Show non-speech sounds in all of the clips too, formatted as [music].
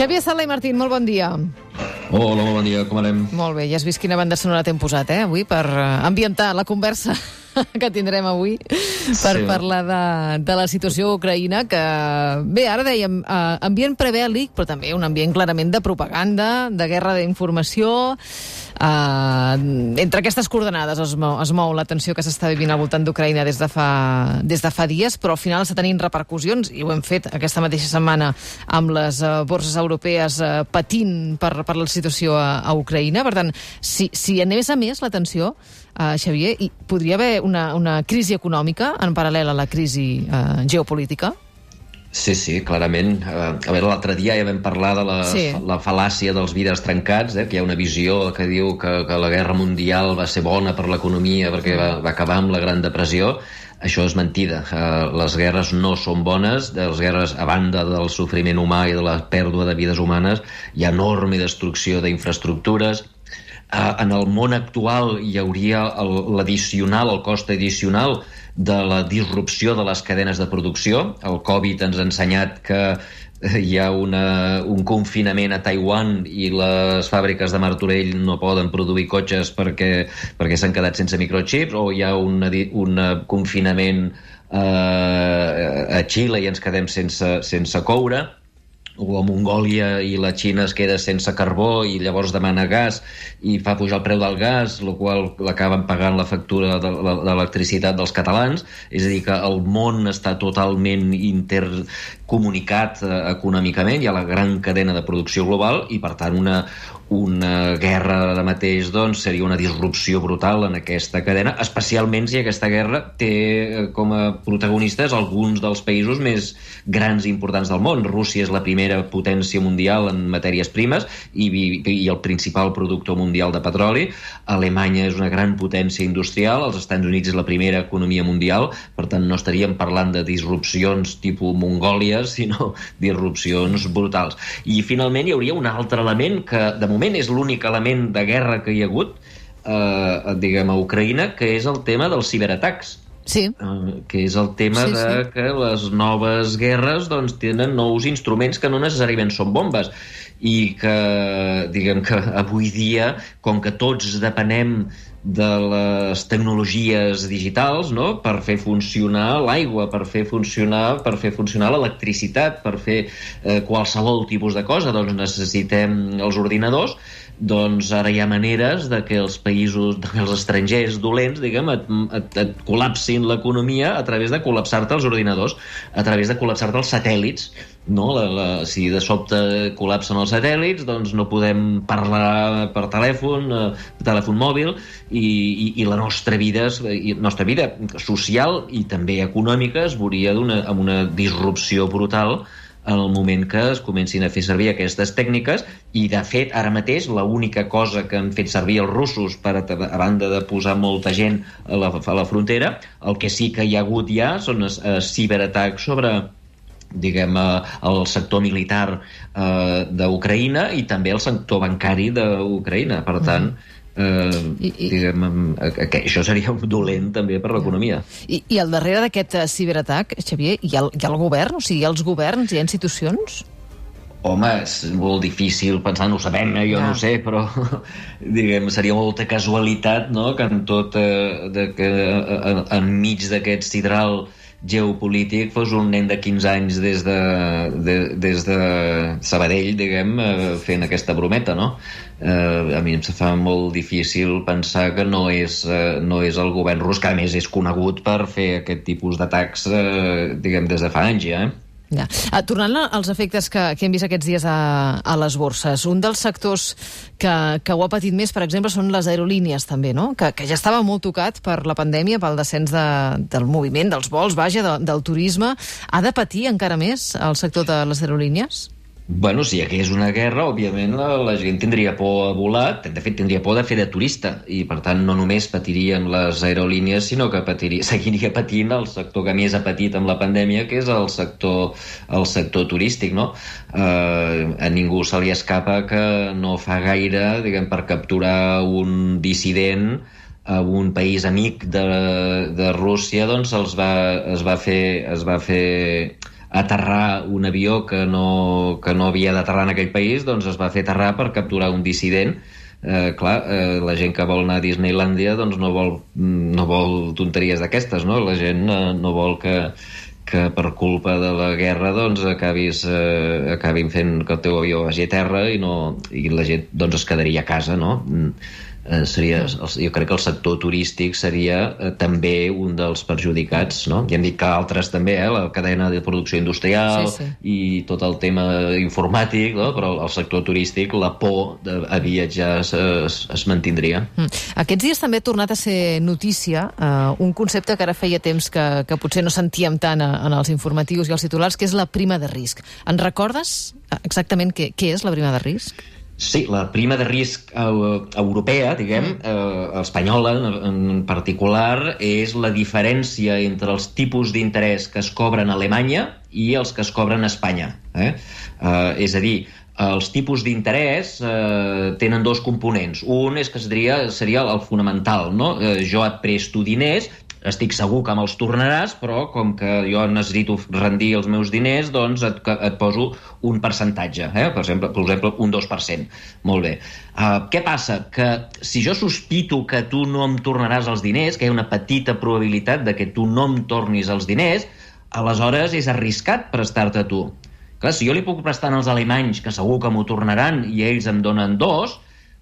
Xavier Sala i Martín, molt bon dia. Hola, molt bon dia, com anem? Molt bé, ja has vist quina banda sonora t'hem posat, eh, avui, per eh, ambientar la conversa [laughs] que tindrem avui per Sí. parlar de, de la situació a Ucraïna, que, bé, ara dèiem, eh, ambient prebèl·lic, però també un ambient clarament de propaganda, de guerra d'informació. Eh, entre aquestes coordenades es mou, es mou la tensió que s'està vivint al voltant d'Ucraïna des, de fa, des de fa dies, però al final està tenint repercussions, i ho hem fet aquesta mateixa setmana amb les eh, borses europees eh, patint per, per la situació a, a Ucraïna. Per tant, si, si anés a més la tensió, eh, Xavier, hi podria haver una, una crisi econòmica en paral·lel a la crisi eh, geopolítica? Sí, sí, clarament. Eh, a veure, l'altre dia ja vam parlar de la, Sí. la fal·làcia dels vidres trencats, eh, que hi ha una visió que diu que, que la guerra mundial va ser bona per l'economia perquè va, va acabar amb la Gran Depressió. Això és mentida. Eh, les guerres no són bones. Les guerres, a banda del sofriment humà i de la pèrdua de vides humanes, hi ha enorme destrucció d'infraestructures, en el món actual hi hauria l'addicional, el, cost addicional de la disrupció de les cadenes de producció. El Covid ens ha ensenyat que hi ha una, un confinament a Taiwan i les fàbriques de Martorell no poden produir cotxes perquè, perquè s'han quedat sense microchips o hi ha un, un confinament eh, a Xile i ens quedem sense, sense coure o a Mongòlia i la Xina es queda sense carbó i llavors demana gas i fa pujar el preu del gas, el qual l'acaben pagant la factura de l'electricitat dels catalans. És a dir, que el món està totalment intercomunicat eh, econòmicament, hi ha la gran cadena de producció global i, per tant, una, una guerra ara mateix doncs, seria una disrupció brutal en aquesta cadena, especialment si aquesta guerra té eh, com a protagonistes alguns dels països més grans i importants del món. Rússia és la primera potència mundial en matèries primes i, i, i el principal productor mundial de petroli. Alemanya és una gran potència industrial, els Estats Units és la primera economia mundial, per tant no estaríem parlant de disrupcions tipus Mongòlia, [laughs] sinó disrupcions brutals. I finalment hi hauria un altre element que de moment és l'únic element de guerra que hi ha hagut eh, diguem, a Ucraïna, que és el tema dels ciberatacs. Sí. Eh, que és el tema Sí, sí, de sí. que les noves guerres doncs, tenen nous instruments que no necessàriament són bombes i que, diguem que avui dia, com que tots depenem de les tecnologies digitals no? per fer funcionar l'aigua, per fer funcionar per fer funcionar l'electricitat, per fer eh, qualsevol tipus de cosa, doncs necessitem els ordinadors doncs ara hi ha maneres de que els països, de que els estrangers dolents, diguem, et, et, et col·lapsin l'economia a través de col·lapsar-te els ordinadors, a través de col·lapsar-te els satèl·lits, no? La, la, si de sobte col·lapsen els satèl·lits, doncs no podem parlar per telèfon, eh, telèfon mòbil, i, i, i la nostra vida, i la nostra vida social i també econòmica es veuria d'una- amb una disrupció brutal en el moment que es comencin a fer servir aquestes tècniques i de fet ara mateix l'única cosa que han fet servir els russos per a, a banda de posar molta gent a la, a la frontera el que sí que hi ha hagut ja són els, eh, ciberatacs sobre diguem, eh, el sector militar eh, d'Ucraïna i també el sector bancari d'Ucraïna. Per tant, eh, I- i- diguem, eh, que això seria [laughs] dolent també per l'economia. I, I al darrere d'aquest eh, ciberatac, Xavier, hi ha, el- hi ha el govern? O sigui, hi ha els governs, hi ha institucions? Home, és molt difícil pensar, no ho sabem, eh? jo Ja. no sé, però [laughs] diguem, seria molta casualitat no? que en tot, eh, de que eh, en, enmig d'aquest sidral geopolític fos un nen de 15 anys des de, de, des de Sabadell, diguem, eh, fent aquesta brometa, no? Eh, a mi em fa molt difícil pensar que no és, eh, no és el govern rus, que a més és conegut per fer aquest tipus d'atacs, eh, diguem, des de fa anys ja, eh? Ja. Ah, tornant als efectes que, que hem vist aquests dies a, a les borses, un dels sectors que, que ho ha patit més, per exemple, són les aerolínies, també, no? Que, que ja estava molt tocat per la pandèmia, pel descens de, del moviment, dels vols, vaja, de, del turisme. Ha de patir encara més el sector de les aerolínies? Bueno, si hi hagués una guerra, òbviament la, la gent tindria por a volar, de fet tindria por de fer de turista, i per tant no només patirien les aerolínies, sinó que patiria, [laughs] seguiria patint el sector que més ha patit amb la pandèmia, que és el sector, el sector turístic, no? Eh, a ningú se li escapa que no fa gaire, diguem, per capturar un dissident a un país amic de, de Rússia doncs els va, es va fer, es va fer aterrar un avió que no, que no havia d'aterrar en aquell país, doncs es va fer aterrar per capturar un dissident eh, clar, eh, la gent que vol anar a Disneylandia doncs no vol, no vol tonteries d'aquestes, no? La gent eh, no vol que, que per culpa de la guerra doncs acabis, eh, acabin fent que el teu avió vagi a terra i, no, i la gent doncs es quedaria a casa, no? Eh, seria, jo crec que el sector turístic seria eh, també un dels perjudicats, no? Ja hem dit que altres també, eh, la cadena de producció industrial sí, sí. i tot el tema informàtic, no? però el sector turístic, la por de, a viatjar es, es, es mantindria. Mm. Aquests dies també ha tornat a ser notícia eh, un concepte que ara feia temps que, que potser no sentíem tant a, en els informatius i els titulars, que és la prima de risc. En recordes exactament què, què és la prima de risc? Sí, la prima de risc eh, europea, diguem, mm. eh, espanyola en particular, és la diferència entre els tipus d'interès que es cobren a Alemanya i els que es cobren a Espanya. Eh? Eh, és a dir, els tipus d'interès eh, tenen dos components. Un és que seria, seria el fonamental, no? Eh, jo et presto diners estic segur que me'ls tornaràs, però com que jo necessito rendir els meus diners, doncs et, et poso un percentatge, eh? per, exemple, per exemple, un 2%. Molt bé. Uh, què passa? Que si jo sospito que tu no em tornaràs els diners, que hi ha una petita probabilitat de que tu no em tornis els diners, aleshores és arriscat prestar-te a tu. Clar, si jo li puc prestar als alemanys, que segur que m'ho tornaran, i ells em donen dos,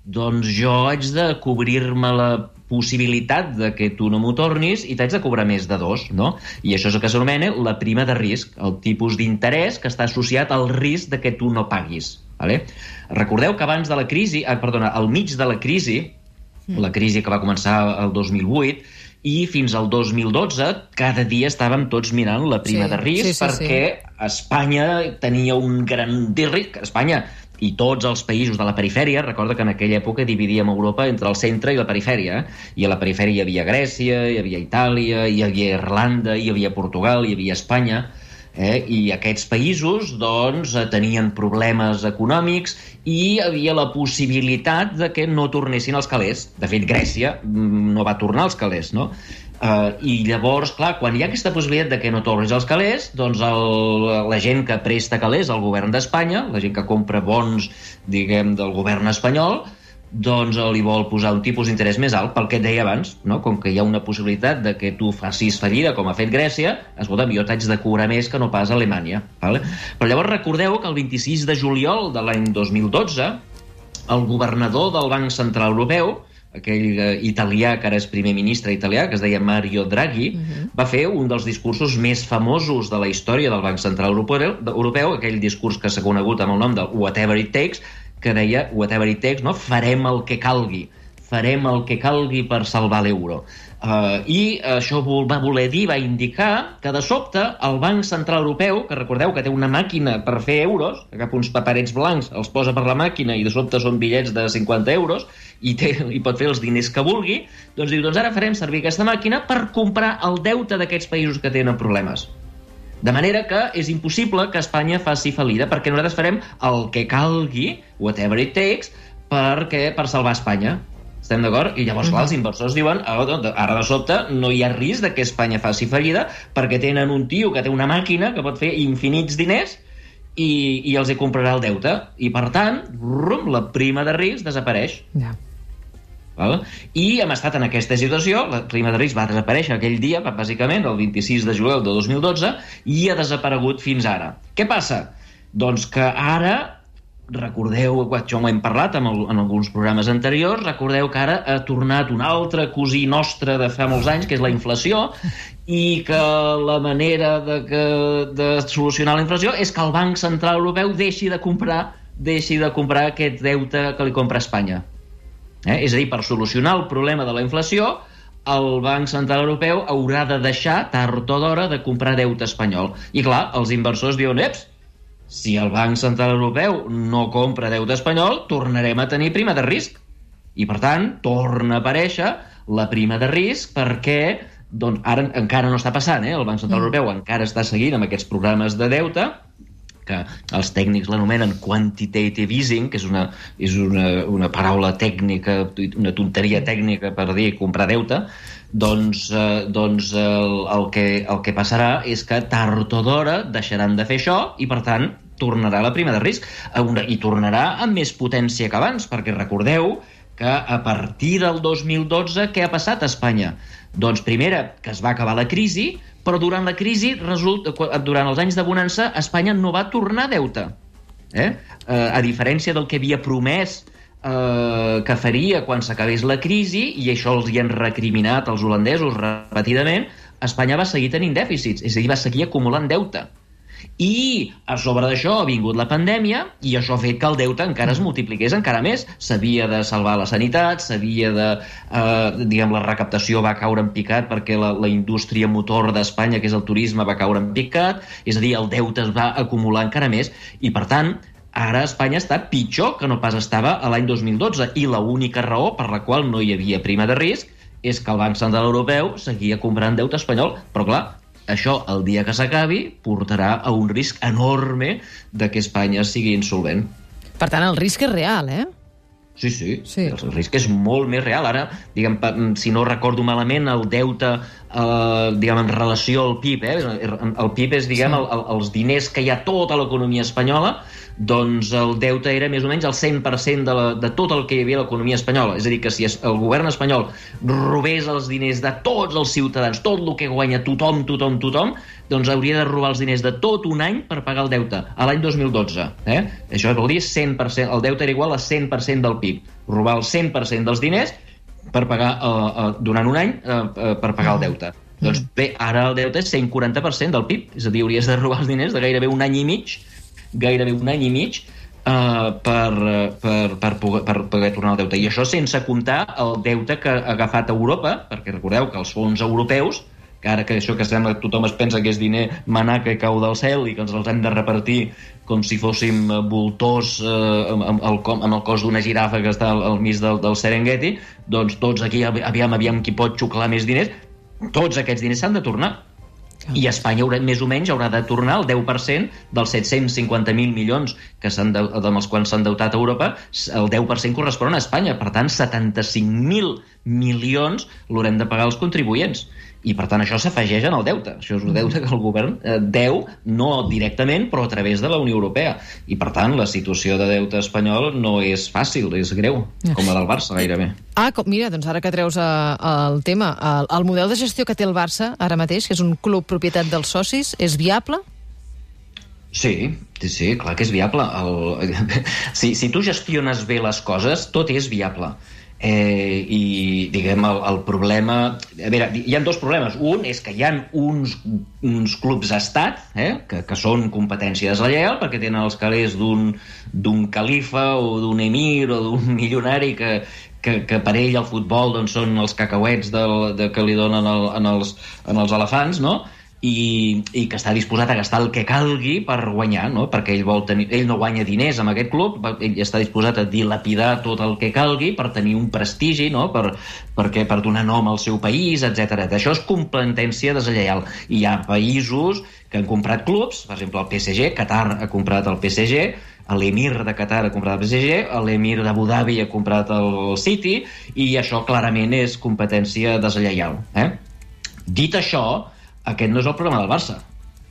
doncs jo haig de cobrir-me la possibilitat de que tu no m'ho tornis i t'haig de cobrar més de dos, no? I això és el que s'anomena la prima de risc, el tipus d'interès que està associat al risc de que tu no paguis. Vale? Recordeu que abans de la crisi, eh, perdona, al mig de la crisi, mm. la crisi que va començar el 2008, i fins al 2012 cada dia estàvem tots mirant la prima sí, de risc sí, sí, perquè sí. Espanya tenia un gran risc. Espanya i tots els països de la perifèria, recorda que en aquella època dividíem Europa entre el centre i la perifèria, eh? i a la perifèria hi havia Grècia, hi havia Itàlia, hi havia Irlanda, hi havia Portugal, hi havia Espanya, eh? i aquests països doncs, tenien problemes econòmics i hi havia la possibilitat de que no tornessin els calés. De fet, Grècia mm, no va tornar als calés, no? Uh, I llavors, clar, quan hi ha aquesta possibilitat de que no tornis els calés, doncs el, la gent que presta calés al govern d'Espanya, la gent que compra bons, diguem, del govern espanyol, doncs li vol posar un tipus d'interès més alt pel que et deia abans, no? com que hi ha una possibilitat de que tu facis fallida com ha fet Grècia, escolta'm, jo t'haig de cobrar més que no pas a Alemanya. Vale? Però llavors recordeu que el 26 de juliol de l'any 2012 el governador del Banc Central Europeu aquell eh, italià que ara és primer ministre italià, que es deia Mario Draghi, uh mhm. -huh. va fer un dels discursos més famosos de la història del Banc Central Europeu, europeu aquell discurs que s'ha conegut amb el nom de Whatever It Takes, que deia Whatever It Takes, no? farem el que calgui, farem el que calgui per salvar l'euro. Uh, I això va voler dir, va indicar que de sobte el Banc Central Europeu, que recordeu que té una màquina per fer euros, agafar uns paperets blancs, els posa per la màquina i de sobte són bitllets de 50 euros, i, té, i pot fer els diners que vulgui, doncs diu, doncs ara farem servir aquesta màquina per comprar el deute d'aquests països que tenen problemes. De manera que és impossible que Espanya faci fallida, perquè nosaltres farem el que calgui, whatever it takes, perquè, per salvar Espanya. Estem d'acord? I llavors, clar, els inversors diuen oh, ara de sobte no hi ha risc de que Espanya faci fallida perquè tenen un tio que té una màquina que pot fer infinits diners i, i els hi comprarà el deute. I, per tant, rum, la prima de risc desapareix. Ja. Val? I hem estat en aquesta situació, la prima de risc va desaparèixer aquell dia, bàsicament, el 26 de juliol de 2012, i ha desaparegut fins ara. Què passa? Doncs que ara recordeu, això ho hem parlat en, el, en alguns programes anteriors, recordeu que ara ha tornat un altre cosí nostre de fa molts anys, que és la inflació, i que la manera de, que, de solucionar la inflació és que el Banc Central Europeu deixi de comprar deixi de comprar aquest deute que li compra Espanya. Eh? És a dir, per solucionar el problema de la inflació, el Banc Central Europeu haurà de deixar, tard o d'hora, de comprar deute espanyol. I clar, els inversors diuen, eps, si el Banc Central Europeu no compra deute espanyol, tornarem a tenir prima de risc. I, per tant, torna a aparèixer la prima de risc perquè doncs, ara encara no està passant, eh? el Banc Central mm. Europeu encara està seguint amb aquests programes de deute que els tècnics l'anomenen quantitative easing, que és una, és una, una paraula tècnica, una tonteria tècnica per dir comprar deute, doncs, eh, doncs el, el, que, el que passarà és que tard o d'hora deixaran de fer això i, per tant, tornarà la prima de risc i tornarà amb més potència que abans, perquè recordeu que a partir del 2012 què ha passat a Espanya? Doncs primera, que es va acabar la crisi, però durant la crisi, resulta, durant els anys de bonança, Espanya no va tornar deute. Eh? Eh, a diferència del que havia promès eh, que faria quan s'acabés la crisi, i això els hi han recriminat els holandesos repetidament, Espanya va seguir tenint dèficits, és a dir, va seguir acumulant deute. I a sobre d'això ha vingut la pandèmia i això ha fet que el deute encara es multipliqués encara més. S'havia de salvar la sanitat, s'havia de... Eh, diguem, la recaptació va caure en picat perquè la, la indústria motor d'Espanya, que és el turisme, va caure en picat, és a dir, el deute es va acumular encara més i, per tant, ara Espanya està pitjor que no pas estava a l'any 2012 i l'única raó per la qual no hi havia prima de risc és que el Banc Central Europeu seguia comprant deute espanyol, però clar, això, el dia que s'acabi, portarà a un risc enorme de que Espanya sigui insolvent. Per tant, el risc és real, eh? Sí, sí, sí, el risc és molt més real. Ara, diguem, si no recordo malament, el deute, eh, diguem, en relació al PIB, eh? el PIB és, diguem, sí. el, el, els diners que hi ha tota l'economia espanyola, doncs el deute era més o menys el 100% de, la, de tot el que hi havia a l'economia espanyola. És a dir, que si el govern espanyol robés els diners de tots els ciutadans, tot el que guanya tothom, tothom, tothom, doncs hauria de robar els diners de tot un any per pagar el deute, a l'any 2012. Eh? Això vol dir 100%, el deute era igual a 100% del PIB. Robar el 100% dels diners per pagar, uh, uh, durant un any uh, uh, per pagar el deute. Doncs bé, ara el deute és 140% del PIB, és a dir, hauries de robar els diners de gairebé un any i mig, gairebé un any i mig, Uh, per, per, per, poder, per poder tornar al deute. I això sense comptar el deute que ha agafat Europa, perquè recordeu que els fons europeus que ara que això que sembla que tothom es pensa que és diner manar que cau del cel i que ens els hem de repartir com si fóssim voltors eh, amb, el, amb el cos d'una girafa que està al, al mig del, del Serengeti, doncs tots aquí, aviam, aviam qui pot xuclar més diners, tots aquests diners s'han de tornar. I Espanya haurà, més o menys haurà de tornar el 10% dels 750.000 milions que de, amb els quals s'han deutat a Europa, el 10% correspon a Espanya. Per tant, 75.000 milions l'haurem de pagar els contribuents i per tant això s'afegeix en el deute això és un deute que el govern eh, deu no directament però a través de la Unió Europea i per tant la situació de deute espanyol no és fàcil, és greu com la del Barça gairebé Ah, com, mira, doncs ara que treus uh, el tema el, el model de gestió que té el Barça ara mateix, que és un club propietat dels socis, és viable? Sí, sí, sí, clar que és viable. El... [laughs] Si, si tu gestiones bé les coses, tot és viable. Eh, I, diguem, el, el problema... A veure, hi ha dos problemes. Un és que hi ha uns, uns clubs estat eh, que, que són competència deslleial perquè tenen els calés d'un califa o d'un emir o d'un [laughs] milionari que, que, que per ell el futbol doncs, són els cacauets del, de, que li donen el, en, els, en els elefants, no? I, i que està disposat a gastar el que calgui per guanyar, no? perquè ell, vol tenir, ell no guanya diners amb aquest club, ell està disposat a dilapidar tot el que calgui per tenir un prestigi, no? per, perquè, per donar nom al seu país, etc. Això és competència deslleial. Hi ha països que han comprat clubs, per exemple el PSG, Qatar ha comprat el PSG, l'emir de Qatar ha comprat el PSG, l'emir d'Abu Dhabi ha comprat el City, i això clarament és competència deslleial. Eh? Dit això, aquest no és el problema del Barça.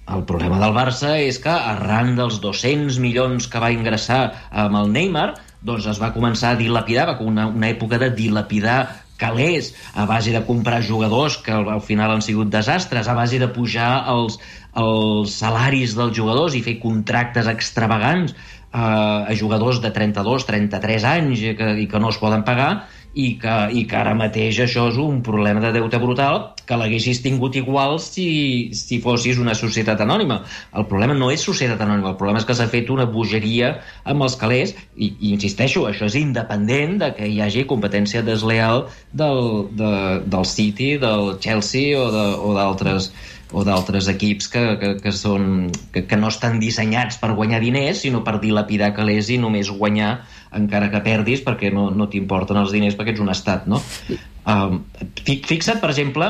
El problema del Barça és que arran dels 200 milions que va ingressar amb el Neymar, doncs es va començar a dilapidar, va una, una època de dilapidar calés a base de comprar jugadors que al, al final han sigut desastres, a base de pujar els, els salaris dels jugadors i fer contractes extravagants eh, a jugadors de 32, 33 anys i que, i que no es poden pagar i que, i que ara mateix això és un problema de deute brutal que l'haguessis tingut igual si, si fossis una societat anònima. El problema no és societat anònima, el problema és que s'ha fet una bogeria amb els calés i, i insisteixo, això és independent de que hi hagi competència desleal del, de, del City, del Chelsea o d'altres o d'altres equips que, que, que, són, que, que no estan dissenyats per guanyar diners, sinó per dilapidar calés i només guanyar encara que perdis perquè no, no t'importen els diners perquè ets un estat, no? Um, fixa't, per exemple,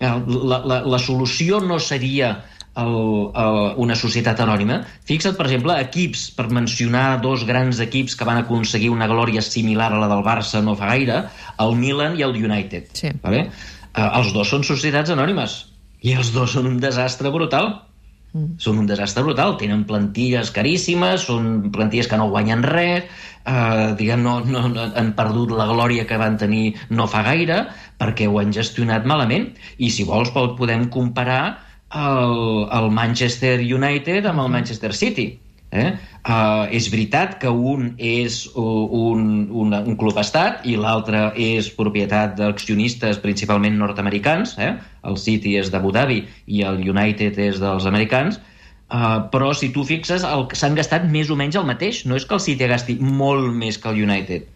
la, la, la solució no seria el, el, una societat anònima. Fixa't, per exemple, equips, per mencionar dos grans equips que van aconseguir una glòria similar a la del Barça no fa gaire, el Milan i el United. Sí. Vale? Uh, els dos són societats anònimes i els dos són un desastre brutal. Mm. Són un desastre brutal. Tenen plantilles caríssimes, són plantilles que no guanyen res, eh, diguem, no, no, no, han perdut la glòria que van tenir no fa gaire perquè ho han gestionat malament. I si vols podem comparar el, el Manchester United amb el Manchester City. Eh? Uh, és veritat que un és un, un, un club estat i l'altre és propietat d'accionistes principalment nord-americans, eh? el City és d'Abu Dhabi i el United és dels americans, uh, però si tu fixes s'han gastat més o menys el mateix, no és que el City gasti molt més que el United,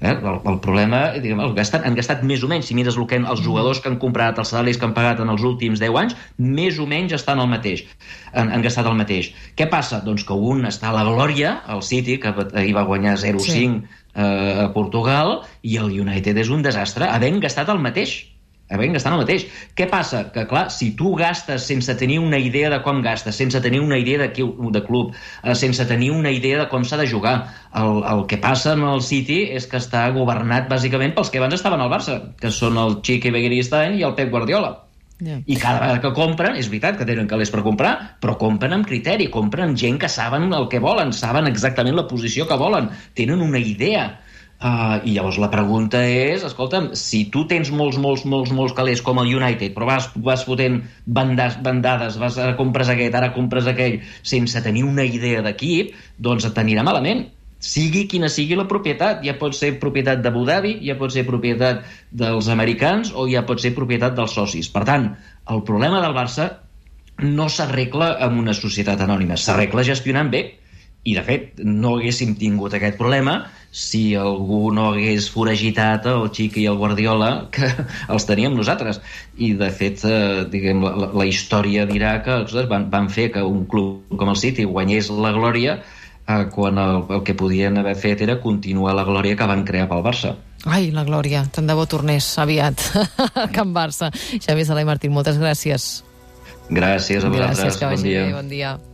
Eh? El, el problema, diguem, el gastat, han gastat més o menys, si mires el que, els jugadors que han comprat, els salaris que han pagat en els últims 10 anys, més o menys estan el mateix, han, han gastat el mateix. Què passa? Doncs que un està a la glòria, el City, que ahir va guanyar 0-5 sí. eh, a Portugal, i el United és un desastre, havent gastat el mateix havent gastant el mateix. Què passa? Que, clar, si tu gastes sense tenir una idea de com gastes, sense tenir una idea de, qui, de club, eh, sense tenir una idea de com s'ha de jugar, el, el que passa en el City és que està governat bàsicament pels que abans estaven al Barça, que són el Chiqui Beguiristany i el Pep Guardiola. Yeah. I cada vegada que compren, és veritat que tenen calés per comprar, però compren amb criteri, compren gent que saben el que volen, saben exactament la posició que volen, tenen una idea Uh, I llavors la pregunta és, escolta'm, si tu tens molts, molts, molts, molts calés com el United, però vas, vas fotent bandas, bandades, vas a compres aquest, ara compres aquell, sense tenir una idea d'equip, doncs et t'anirà malament. Sigui quina sigui la propietat, ja pot ser propietat d'Abu Dhabi, ja pot ser propietat dels americans o ja pot ser propietat dels socis. Per tant, el problema del Barça no s'arregla amb una societat anònima, s'arregla gestionant bé i, de fet, no haguéssim tingut aquest problema si algú no hagués foragitat el Xic i el Guardiola, que [laughs] els teníem nosaltres. I, de fet, eh, diguem, la, la història dirà que van, van fer que un club com el City guanyés la glòria eh, quan el, el que podien haver fet era continuar la glòria que van crear pel Barça. Ai, la glòria. Tant de bo tornés aviat [laughs] a Can Barça. Xavier Sala i Martín, moltes gràcies. Gràcies a vosaltres. Gràcies, bon dia. Bé, bon dia.